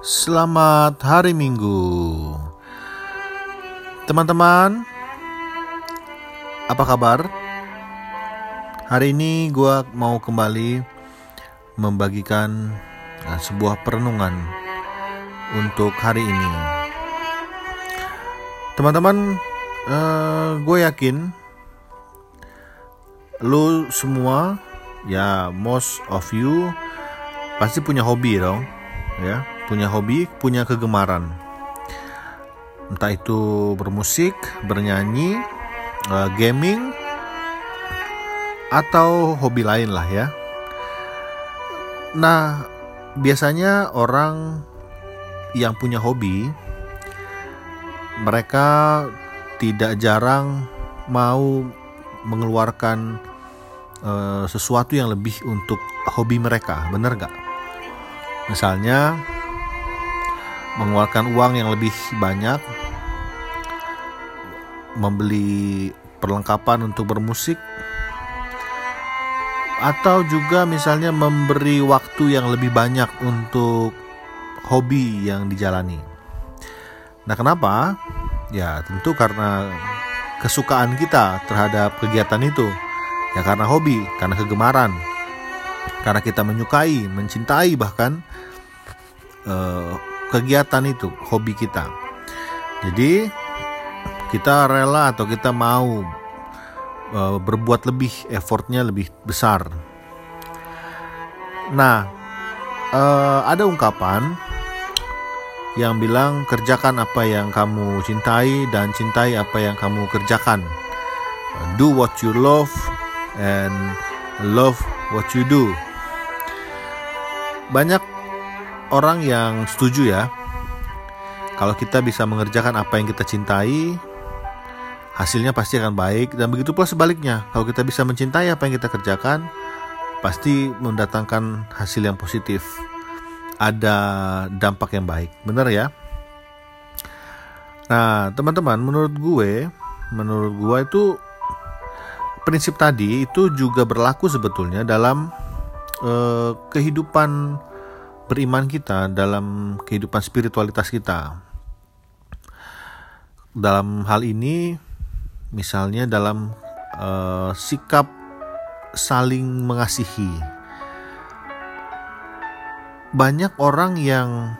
Selamat hari Minggu, teman-teman. Apa kabar? Hari ini gue mau kembali membagikan uh, sebuah perenungan untuk hari ini. Teman-teman, uh, gue yakin lu semua, ya most of you pasti punya hobi dong, ya punya hobi, punya kegemaran. Entah itu bermusik, bernyanyi, uh, gaming, atau hobi lain lah ya. Nah, biasanya orang yang punya hobi, mereka tidak jarang mau mengeluarkan uh, sesuatu yang lebih untuk hobi mereka, bener gak? Misalnya mengeluarkan uang yang lebih banyak, membeli perlengkapan untuk bermusik, atau juga misalnya memberi waktu yang lebih banyak untuk hobi yang dijalani. Nah, kenapa? Ya, tentu karena kesukaan kita terhadap kegiatan itu. Ya karena hobi, karena kegemaran. Karena kita menyukai, mencintai bahkan uh, kegiatan itu, hobi kita. Jadi kita rela atau kita mau uh, berbuat lebih, effortnya lebih besar. Nah, uh, ada ungkapan yang bilang kerjakan apa yang kamu cintai dan cintai apa yang kamu kerjakan. Do what you love and love what you do. Banyak orang yang setuju ya. Kalau kita bisa mengerjakan apa yang kita cintai hasilnya pasti akan baik. Dan begitu pula sebaliknya kalau kita bisa mencintai apa yang kita kerjakan pasti mendatangkan hasil yang positif. Ada dampak yang baik. Benar ya? Nah teman-teman menurut gue menurut gue itu prinsip tadi itu juga berlaku sebetulnya dalam eh, kehidupan beriman kita, dalam kehidupan spiritualitas kita. Dalam hal ini, misalnya dalam uh, sikap saling mengasihi, banyak orang yang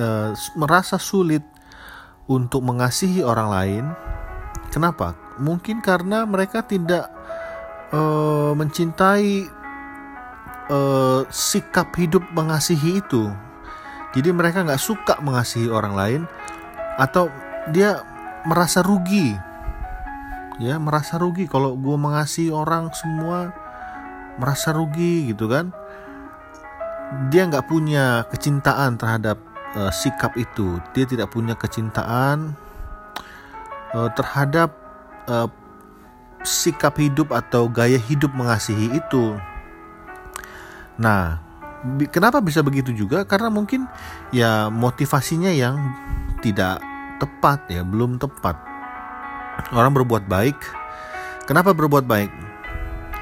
uh, merasa sulit untuk mengasihi orang lain. Kenapa? Mungkin karena mereka tidak uh, mencintai uh, sikap hidup mengasihi itu. Jadi mereka nggak suka mengasihi orang lain atau dia merasa rugi. Ya, merasa rugi kalau gue mengasihi orang semua merasa rugi gitu kan. Dia nggak punya kecintaan terhadap uh, sikap itu. Dia tidak punya kecintaan uh, terhadap sikap hidup atau gaya hidup mengasihi itu. Nah, kenapa bisa begitu juga? Karena mungkin ya motivasinya yang tidak tepat ya, belum tepat. Orang berbuat baik. Kenapa berbuat baik?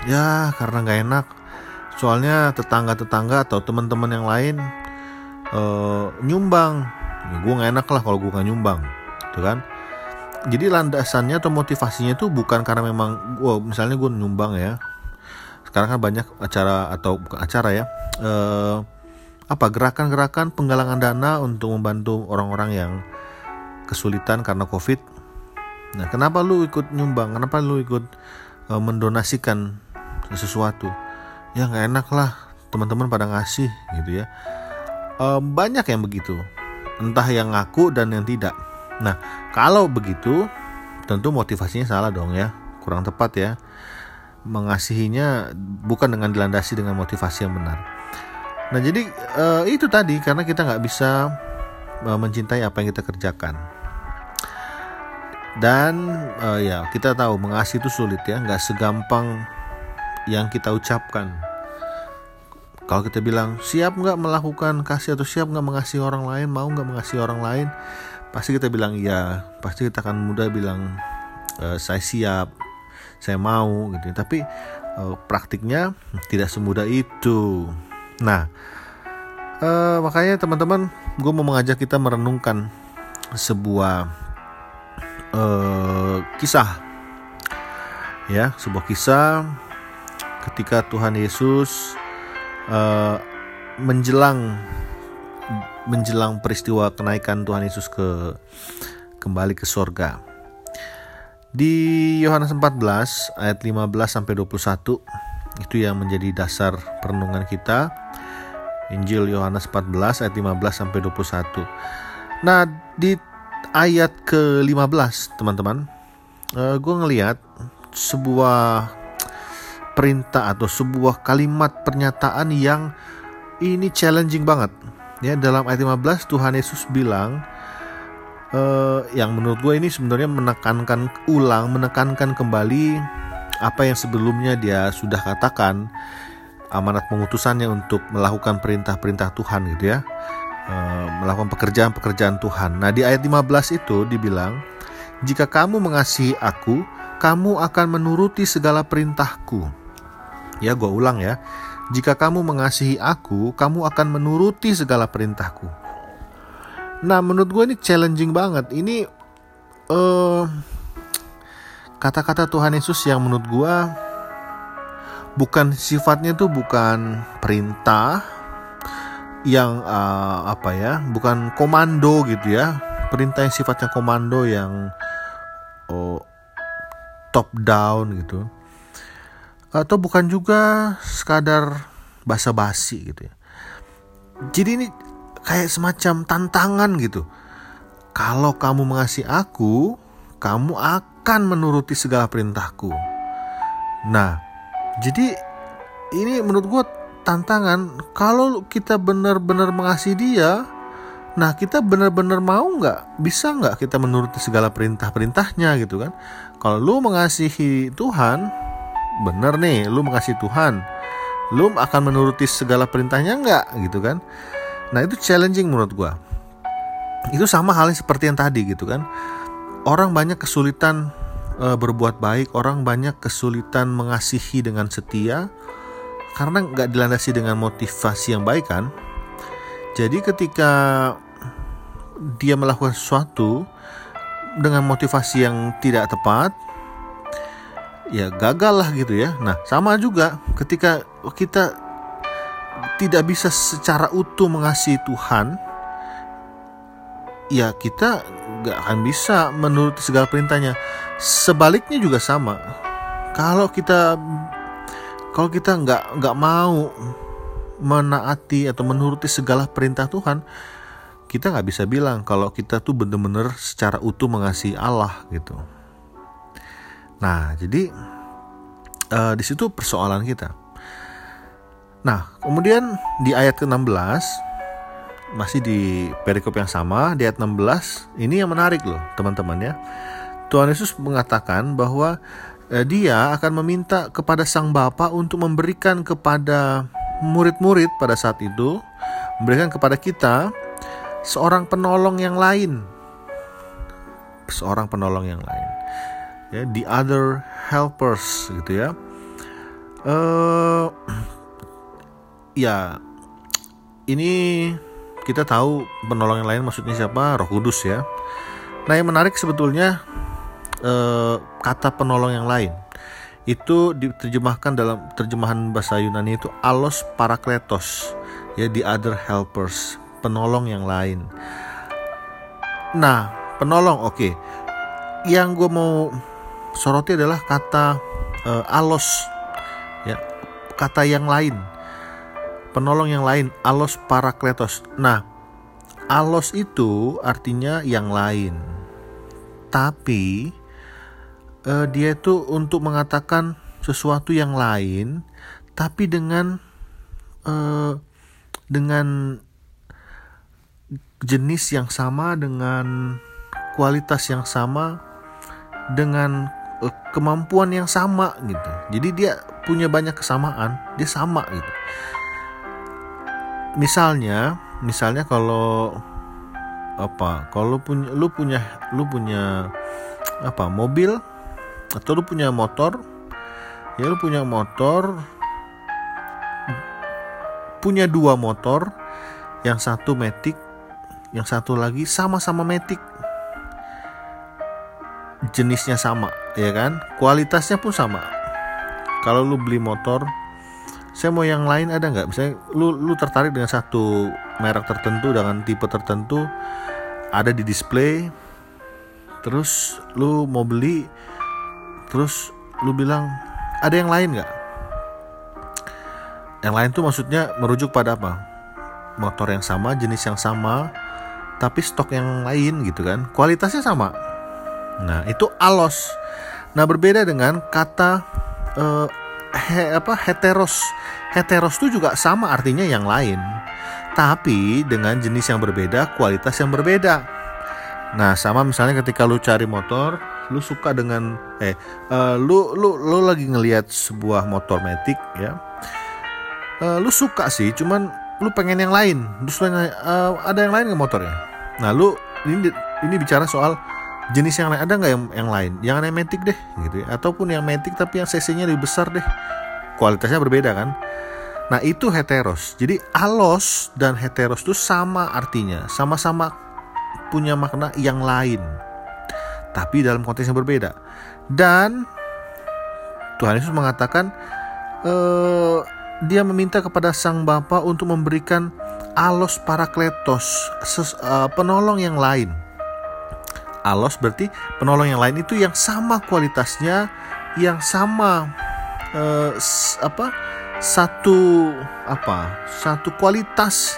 Ya, karena nggak enak. Soalnya tetangga-tetangga atau teman-teman yang lain uh, nyumbang. Ya, gue nggak enak lah kalau gue nggak nyumbang, tuh kan? Jadi landasannya atau motivasinya itu bukan karena memang gue misalnya gue nyumbang ya, sekarang kan banyak acara atau bukan acara ya eh, apa gerakan-gerakan penggalangan dana untuk membantu orang-orang yang kesulitan karena covid. Nah kenapa lu ikut nyumbang? Kenapa lu ikut eh, mendonasikan sesuatu? Ya nggak enak lah teman-teman pada ngasih gitu ya. Eh, banyak yang begitu. Entah yang ngaku dan yang tidak. Nah kalau begitu tentu motivasinya salah dong ya. Kurang tepat ya mengasihinya bukan dengan dilandasi dengan motivasi yang benar. Nah jadi uh, itu tadi karena kita nggak bisa uh, mencintai apa yang kita kerjakan. Dan uh, ya kita tahu mengasihi itu sulit ya, nggak segampang yang kita ucapkan. Kalau kita bilang siap nggak melakukan kasih atau siap nggak mengasihi orang lain, mau nggak mengasihi orang lain, pasti kita bilang iya, pasti kita akan mudah bilang e, saya siap, saya mau gitu tapi uh, praktiknya tidak semudah itu. Nah Uh, makanya teman-teman, gue mau mengajak kita merenungkan sebuah uh, kisah, ya, sebuah kisah ketika Tuhan Yesus uh, menjelang menjelang peristiwa kenaikan Tuhan Yesus ke kembali ke sorga. Di Yohanes 14 ayat 15 sampai 21 itu yang menjadi dasar perenungan kita Injil Yohanes 14 ayat 15 sampai 21. Nah, di ayat ke-15, teman-teman, uh, eh, gue ngeliat sebuah perintah atau sebuah kalimat pernyataan yang ini challenging banget. Ya, dalam ayat 15 Tuhan Yesus bilang uh, yang menurut gue ini sebenarnya menekankan ulang, menekankan kembali apa yang sebelumnya dia sudah katakan amanat pengutusannya untuk melakukan perintah-perintah Tuhan gitu ya. E, melakukan pekerjaan-pekerjaan Tuhan. Nah di ayat 15 itu dibilang jika kamu mengasihi aku kamu akan menuruti segala perintahku. Ya gue ulang ya. Jika kamu mengasihi aku kamu akan menuruti segala perintahku nah menurut gue ini challenging banget. Ini uh, kata-kata Tuhan Yesus yang menurut gue bukan sifatnya tuh bukan perintah yang uh, apa ya bukan komando gitu ya. Perintah yang sifatnya komando yang oh, top down gitu. Atau bukan juga sekadar basa-basi gitu ya. Jadi ini kayak semacam tantangan gitu. Kalau kamu mengasihi aku kamu akan menuruti segala perintahku. Nah jadi ini menurut gue tantangan. Kalau kita benar-benar mengasihi dia nah kita benar-benar mau nggak? Bisa nggak kita menuruti segala perintah-perintahnya gitu kan? Kalau lu mengasihi Tuhan bener nih lu mengasihi Tuhan. Lu akan menuruti segala perintahnya nggak? Gitu kan nah itu challenging menurut gue itu sama halnya seperti yang tadi gitu kan orang banyak kesulitan uh, berbuat baik, orang banyak kesulitan mengasihi dengan setia karena nggak dilandasi dengan motivasi yang baik kan. Jadi ketika dia melakukan sesuatu dengan motivasi yang tidak tepat, ya gagal lah gitu ya. Nah sama juga ketika kita tidak bisa secara utuh mengasihi Tuhan, ya kita nggak akan bisa menuruti segala perintahnya. Sebaliknya juga sama. Kalau kita kalau kita nggak nggak mau menaati atau menuruti segala perintah Tuhan, kita nggak bisa bilang kalau kita tuh benar-benar secara utuh mengasihi Allah gitu. Nah, jadi uh, di situ persoalan kita. Nah, kemudian di ayat ke-16 masih di perikop yang sama di ayat 16 ini yang menarik loh teman-teman ya. Tuhan Yesus mengatakan bahwa eh, dia akan meminta kepada sang bapa untuk memberikan kepada murid-murid pada saat itu memberikan kepada kita seorang penolong yang lain. Seorang penolong yang lain. Ya the other helpers gitu ya. Uh, ya ini kita tahu penolong yang lain maksudnya siapa? Roh Kudus ya. Nah yang menarik sebetulnya eh, kata penolong yang lain itu diterjemahkan dalam terjemahan bahasa Yunani itu alos parakletos ya the other helpers penolong yang lain. Nah penolong oke. Okay. yang gue mau soroti adalah kata uh, alos ya kata yang lain penolong yang lain, alos parakletos. Nah, alos itu artinya yang lain. Tapi uh, dia itu untuk mengatakan sesuatu yang lain, tapi dengan uh, dengan jenis yang sama, dengan kualitas yang sama, dengan uh, kemampuan yang sama gitu. Jadi dia punya banyak kesamaan, dia sama gitu misalnya misalnya kalau apa kalau punya lu punya lu punya apa mobil atau lu punya motor ya lu punya motor punya dua motor yang satu metik, yang satu lagi sama-sama metik. Jenisnya sama, ya kan? Kualitasnya pun sama. Kalau lu beli motor, saya mau yang lain ada nggak? Misalnya lu lu tertarik dengan satu merek tertentu dengan tipe tertentu, ada di display, terus lu mau beli, terus lu bilang ada yang lain nggak? Yang lain tuh maksudnya merujuk pada apa? Motor yang sama, jenis yang sama, tapi stok yang lain gitu kan. Kualitasnya sama. Nah, itu alos. Nah, berbeda dengan kata uh, he, apa heteros. Heteros itu juga sama artinya yang lain. Tapi dengan jenis yang berbeda, kualitas yang berbeda. Nah, sama misalnya ketika lu cari motor, lu suka dengan eh uh, lu lu lu lagi ngelihat sebuah motor metik ya uh, lu suka sih cuman lu pengen yang lain terus uh, ada yang lain nggak motornya nah lu ini ini bicara soal jenis yang lain ada nggak yang yang lain? Yang matic deh gitu ya. Ataupun yang matic tapi yang cc-nya lebih besar deh. Kualitasnya berbeda kan? Nah itu heteros. Jadi alos dan heteros itu sama artinya. Sama-sama punya makna yang lain. Tapi dalam konteks yang berbeda. Dan Tuhan Yesus mengatakan eh, dia meminta kepada sang bapa untuk memberikan alos parakletos, ses, uh, penolong yang lain. Alos berarti penolong yang lain itu yang sama kualitasnya, yang sama uh, apa satu apa satu kualitas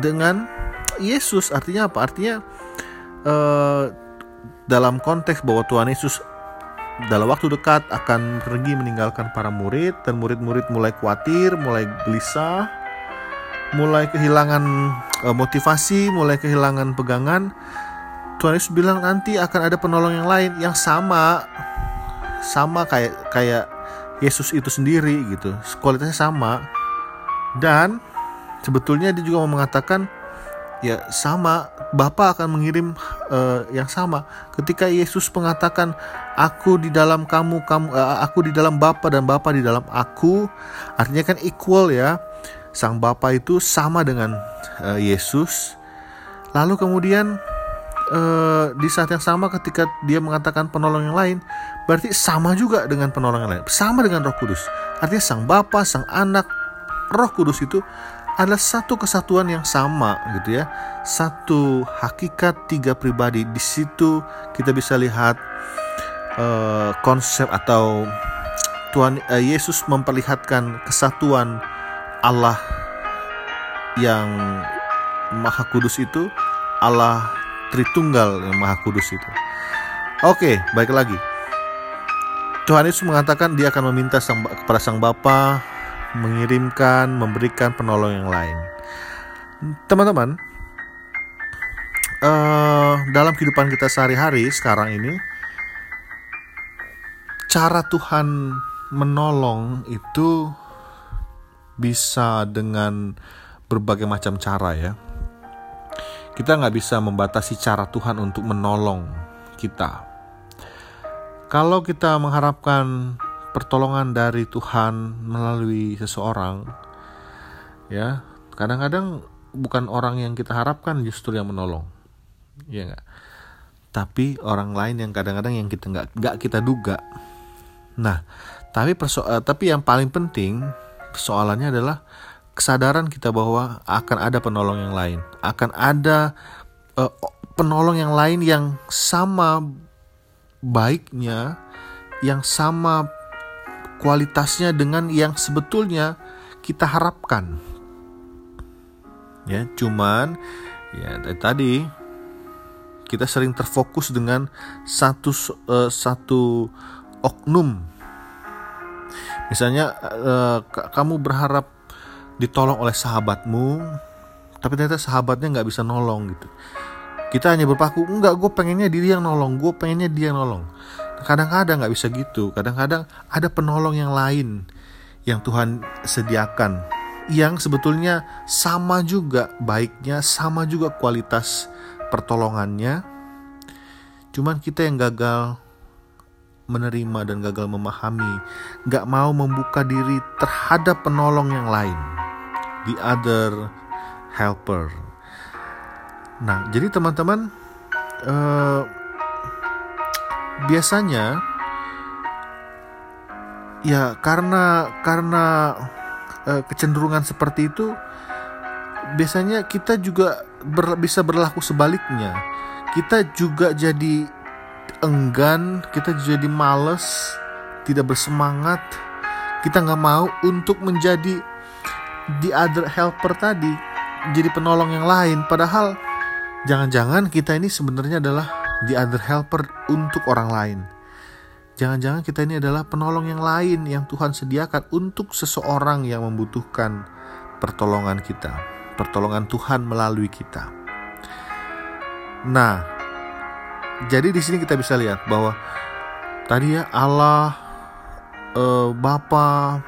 dengan Yesus. Artinya apa? Artinya uh, dalam konteks bahwa Tuhan Yesus dalam waktu dekat akan pergi meninggalkan para murid dan murid-murid mulai khawatir, mulai gelisah, mulai kehilangan uh, motivasi, mulai kehilangan pegangan. Tuhan Yesus bilang nanti akan ada penolong yang lain yang sama sama kayak kayak Yesus itu sendiri gitu. Kualitasnya sama. Dan sebetulnya dia juga mau mengatakan ya sama Bapa akan mengirim uh, yang sama ketika Yesus mengatakan aku di dalam kamu kamu uh, aku di dalam Bapa dan Bapa di dalam aku artinya kan equal ya sang Bapa itu sama dengan uh, Yesus lalu kemudian uh, di saat yang sama ketika dia mengatakan penolong yang lain berarti sama juga dengan penolong yang lain. Sama dengan Roh Kudus. Artinya sang Bapa sang anak Roh Kudus itu adalah satu kesatuan yang sama gitu ya. Satu hakikat tiga pribadi. Di situ kita bisa lihat uh, konsep atau Tuhan uh, Yesus memperlihatkan kesatuan Allah yang Maha Kudus itu. Allah Tritunggal yang Maha Kudus itu oke baik lagi Tuhan Yesus mengatakan dia akan meminta sang, kepada sang Bapa mengirimkan, memberikan penolong yang lain. Teman-teman, uh, dalam kehidupan kita sehari-hari sekarang ini, cara Tuhan menolong itu bisa dengan berbagai macam cara ya. Kita nggak bisa membatasi cara Tuhan untuk menolong kita. Kalau kita mengharapkan pertolongan dari Tuhan melalui seseorang ya kadang-kadang bukan orang yang kita harapkan justru yang menolong. Ya enggak tapi orang lain yang kadang-kadang yang kita nggak nggak kita duga. Nah tapi perso uh, tapi yang paling penting persoalannya adalah kesadaran kita bahwa akan ada penolong yang lain akan ada uh, penolong yang lain yang sama baiknya yang sama kualitasnya dengan yang sebetulnya kita harapkan. Ya, cuman ya tadi kita sering terfokus dengan satu uh, satu oknum. Misalnya uh, kamu berharap ditolong oleh sahabatmu, tapi ternyata sahabatnya nggak bisa nolong gitu. Kita hanya berpaku, enggak, gue pengennya diri yang nolong, gue pengennya dia yang nolong. Kadang-kadang nggak bisa gitu kadang-kadang ada penolong yang lain yang Tuhan sediakan yang sebetulnya sama juga baiknya sama juga kualitas pertolongannya. Cuman kita yang gagal menerima dan gagal memahami nggak mau membuka diri terhadap penolong yang lain the other helper. Nah, jadi teman-teman uh, biasanya ya karena karena uh, kecenderungan seperti itu biasanya kita juga ber, bisa berlaku sebaliknya. Kita juga jadi enggan, kita jadi males, tidak bersemangat. Kita nggak mau untuk menjadi the other helper tadi, jadi penolong yang lain. Padahal jangan-jangan kita ini sebenarnya adalah the other helper untuk orang lain. Jangan-jangan kita ini adalah penolong yang lain yang Tuhan sediakan untuk seseorang yang membutuhkan pertolongan kita, pertolongan Tuhan melalui kita. Nah, jadi di sini kita bisa lihat bahwa tadi ya Allah eh, Bapa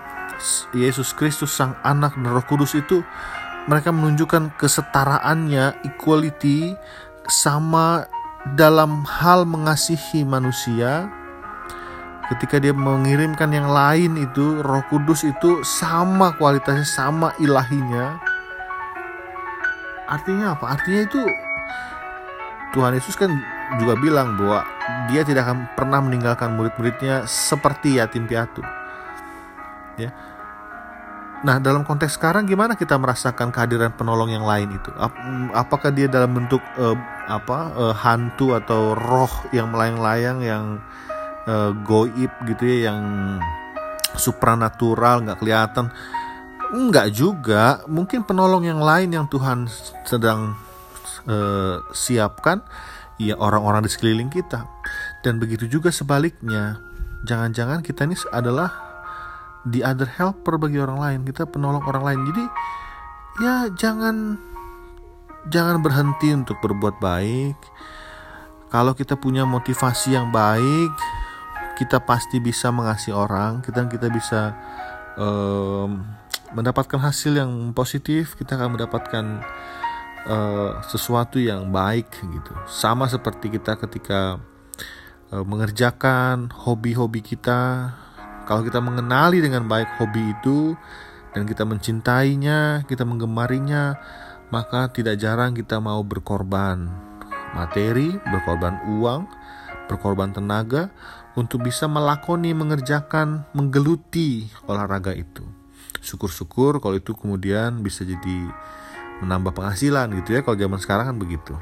Yesus Kristus Sang Anak dan Roh Kudus itu mereka menunjukkan kesetaraannya, equality sama dalam hal mengasihi manusia. Ketika dia mengirimkan yang lain itu Roh Kudus itu sama kualitasnya sama ilahinya. Artinya apa? Artinya itu Tuhan Yesus kan juga bilang bahwa dia tidak akan pernah meninggalkan murid-muridnya seperti yatim piatu. Ya Nah, dalam konteks sekarang gimana kita merasakan kehadiran penolong yang lain itu? Apakah dia dalam bentuk uh, apa uh, hantu atau roh yang melayang-layang yang uh, goib gitu ya, yang supranatural nggak kelihatan? Enggak juga. Mungkin penolong yang lain yang Tuhan sedang uh, siapkan, ya orang-orang di sekeliling kita. Dan begitu juga sebaliknya. Jangan-jangan kita ini adalah the other helper bagi orang lain kita penolong orang lain. Jadi ya jangan jangan berhenti untuk berbuat baik. Kalau kita punya motivasi yang baik kita pasti bisa mengasihi orang kita kita bisa um, mendapatkan hasil yang positif kita akan mendapatkan uh, sesuatu yang baik gitu. Sama seperti kita ketika uh, mengerjakan hobi-hobi kita kalau kita mengenali dengan baik hobi itu dan kita mencintainya, kita menggemarinya, maka tidak jarang kita mau berkorban materi, berkorban uang, berkorban tenaga untuk bisa melakoni, mengerjakan, menggeluti olahraga itu. Syukur-syukur kalau itu kemudian bisa jadi menambah penghasilan gitu ya kalau zaman sekarang kan begitu.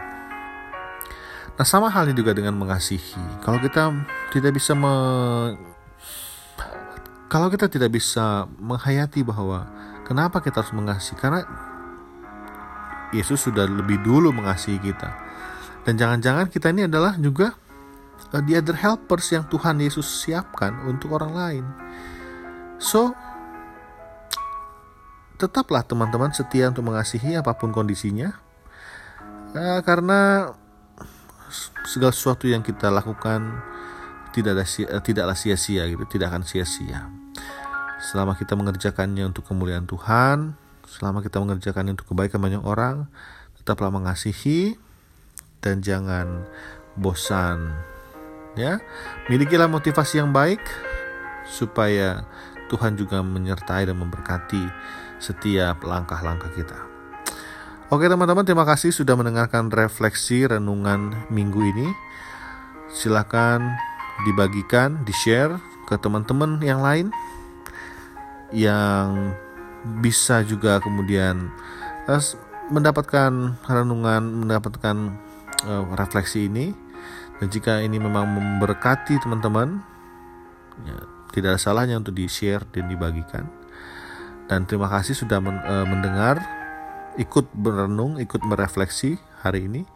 Nah sama halnya juga dengan mengasihi. Kalau kita tidak bisa me kalau kita tidak bisa menghayati bahwa kenapa kita harus mengasihi karena Yesus sudah lebih dulu mengasihi kita. Dan jangan-jangan kita ini adalah juga uh, the other helpers yang Tuhan Yesus siapkan untuk orang lain. So tetaplah teman-teman setia untuk mengasihi apa pun kondisinya uh, karena segala sesuatu yang kita lakukan tidak ada, uh, tidaklah sia-sia gitu tidak akan sia-sia Selama kita mengerjakannya untuk kemuliaan Tuhan, selama kita mengerjakannya untuk kebaikan banyak orang, tetaplah mengasihi dan jangan bosan. Ya, milikilah motivasi yang baik supaya Tuhan juga menyertai dan memberkati setiap langkah-langkah kita. Oke teman-teman, terima kasih sudah mendengarkan refleksi renungan minggu ini. Silakan dibagikan, di-share ke teman-teman yang lain yang bisa juga kemudian uh, mendapatkan renungan, mendapatkan uh, refleksi ini. Dan jika ini memang memberkati teman-teman, ya, tidak ada salahnya untuk di-share dan dibagikan. Dan terima kasih sudah men, uh, mendengar, ikut berenung, ikut merefleksi hari ini.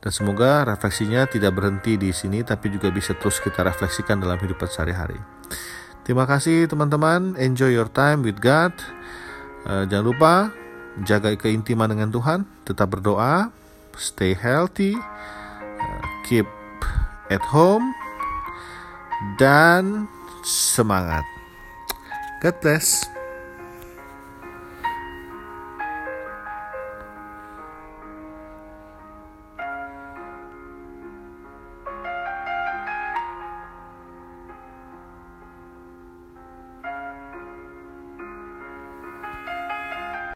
Dan semoga refleksinya tidak berhenti di sini, tapi juga bisa terus kita refleksikan dalam hidup sehari-hari. Terima kasih teman-teman. Enjoy your time with God. Uh, jangan lupa jaga keintiman dengan Tuhan. Tetap berdoa. Stay healthy. Uh, keep at home. Dan semangat. God bless.